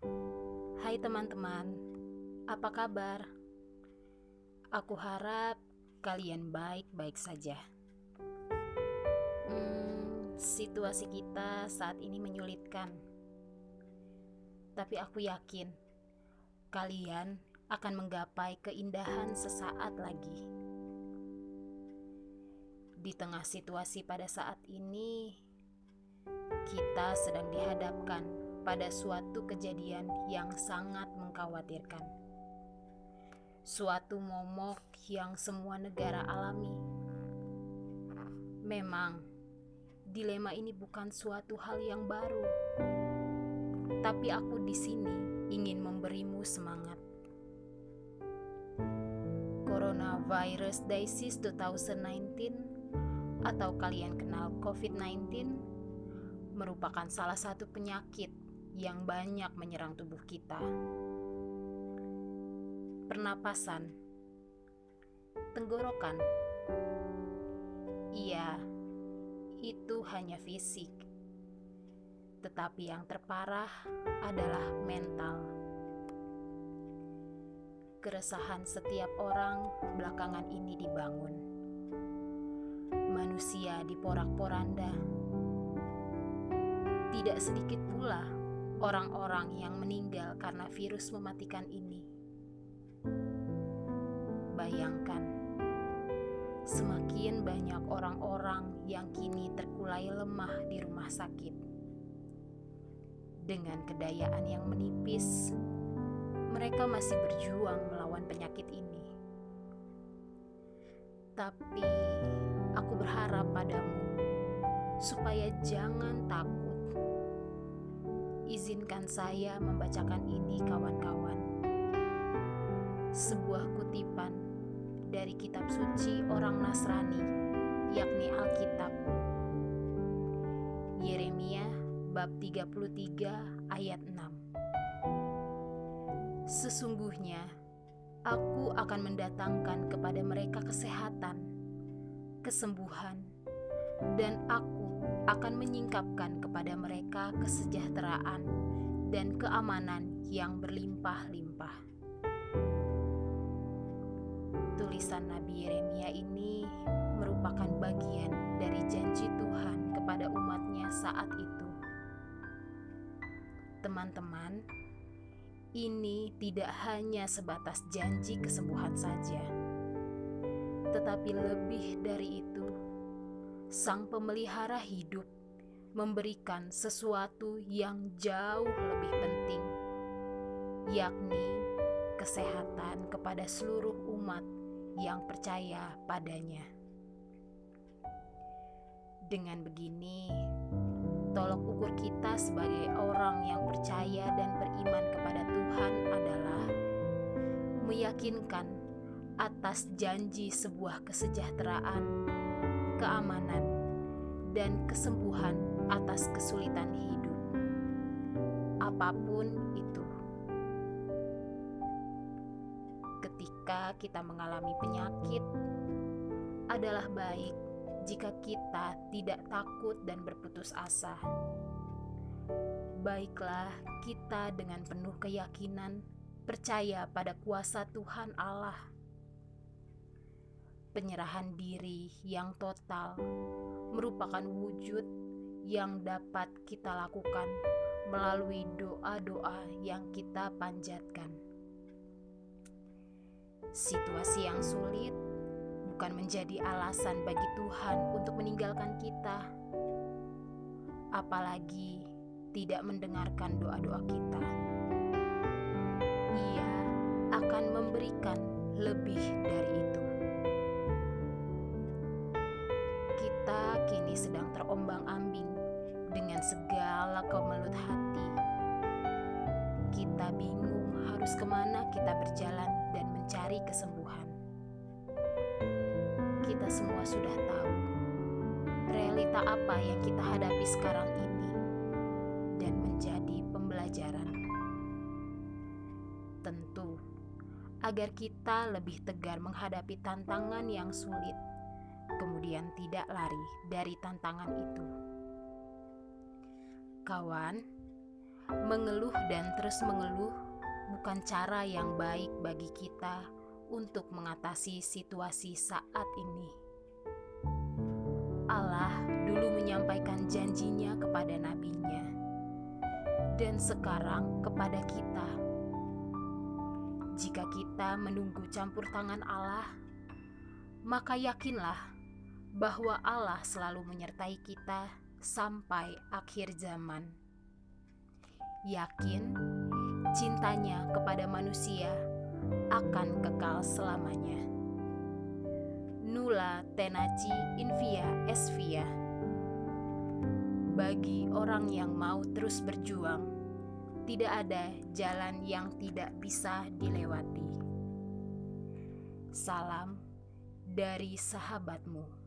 Hai teman-teman, apa kabar? Aku harap kalian baik-baik saja. Hmm, situasi kita saat ini menyulitkan, tapi aku yakin kalian akan menggapai keindahan sesaat lagi. Di tengah situasi pada saat ini, kita sedang dihadapkan pada suatu kejadian yang sangat mengkhawatirkan. Suatu momok yang semua negara alami. Memang, dilema ini bukan suatu hal yang baru, tapi aku di sini ingin memberimu semangat. Coronavirus Disease 2019 atau kalian kenal COVID-19 merupakan salah satu penyakit yang banyak menyerang tubuh kita. Pernapasan, tenggorokan, iya, itu hanya fisik, tetapi yang terparah adalah mental. Keresahan setiap orang belakangan ini dibangun. Manusia diporak-poranda tidak sedikit pula orang-orang yang meninggal karena virus mematikan ini. Bayangkan, semakin banyak orang-orang yang kini terkulai lemah di rumah sakit. Dengan kedayaan yang menipis, mereka masih berjuang melawan penyakit ini. Tapi aku berharap padamu supaya jangan takut Izinkan saya membacakan ini, kawan-kawan. Sebuah kutipan dari kitab suci orang Nasrani, yakni Alkitab. Yeremia bab 33 ayat 6. Sesungguhnya aku akan mendatangkan kepada mereka kesehatan, kesembuhan, dan aku akan menyingkapkan kepada mereka kesejahteraan dan keamanan yang berlimpah-limpah. Tulisan Nabi Yeremia ini merupakan bagian dari janji Tuhan kepada umatnya saat itu. Teman-teman, ini tidak hanya sebatas janji kesembuhan saja, tetapi lebih dari itu Sang Pemelihara hidup memberikan sesuatu yang jauh lebih penting, yakni kesehatan kepada seluruh umat yang percaya padanya. Dengan begini, tolok ukur kita sebagai orang yang percaya dan beriman kepada Tuhan adalah meyakinkan atas janji sebuah kesejahteraan keamanan, dan kesembuhan atas kesulitan hidup, apa pun itu. Ketika kita mengalami penyakit, adalah baik jika kita tidak takut dan berputus asa. Baiklah, kita dengan penuh keyakinan percaya pada kuasa Tuhan Allah penyerahan diri yang total merupakan wujud yang dapat kita lakukan melalui doa-doa yang kita panjatkan. Situasi yang sulit bukan menjadi alasan bagi Tuhan untuk meninggalkan kita, apalagi tidak mendengarkan doa-doa kita. Ia akan memberikan lebih dari itu. Terombang-ambing dengan segala kemelut hati. Kita bingung harus ke mana kita berjalan dan mencari kesembuhan. Kita semua sudah tahu realita apa yang kita hadapi sekarang ini dan menjadi pembelajaran. Tentu, agar kita lebih tegar menghadapi tantangan yang sulit kemudian tidak lari dari tantangan itu. Kawan, mengeluh dan terus mengeluh bukan cara yang baik bagi kita untuk mengatasi situasi saat ini. Allah dulu menyampaikan janjinya kepada nabinya, dan sekarang kepada kita. Jika kita menunggu campur tangan Allah, maka yakinlah bahwa Allah selalu menyertai kita sampai akhir zaman. Yakin cintanya kepada manusia akan kekal selamanya. Nula tenaci invia esvia. Bagi orang yang mau terus berjuang, tidak ada jalan yang tidak bisa dilewati. Salam dari sahabatmu.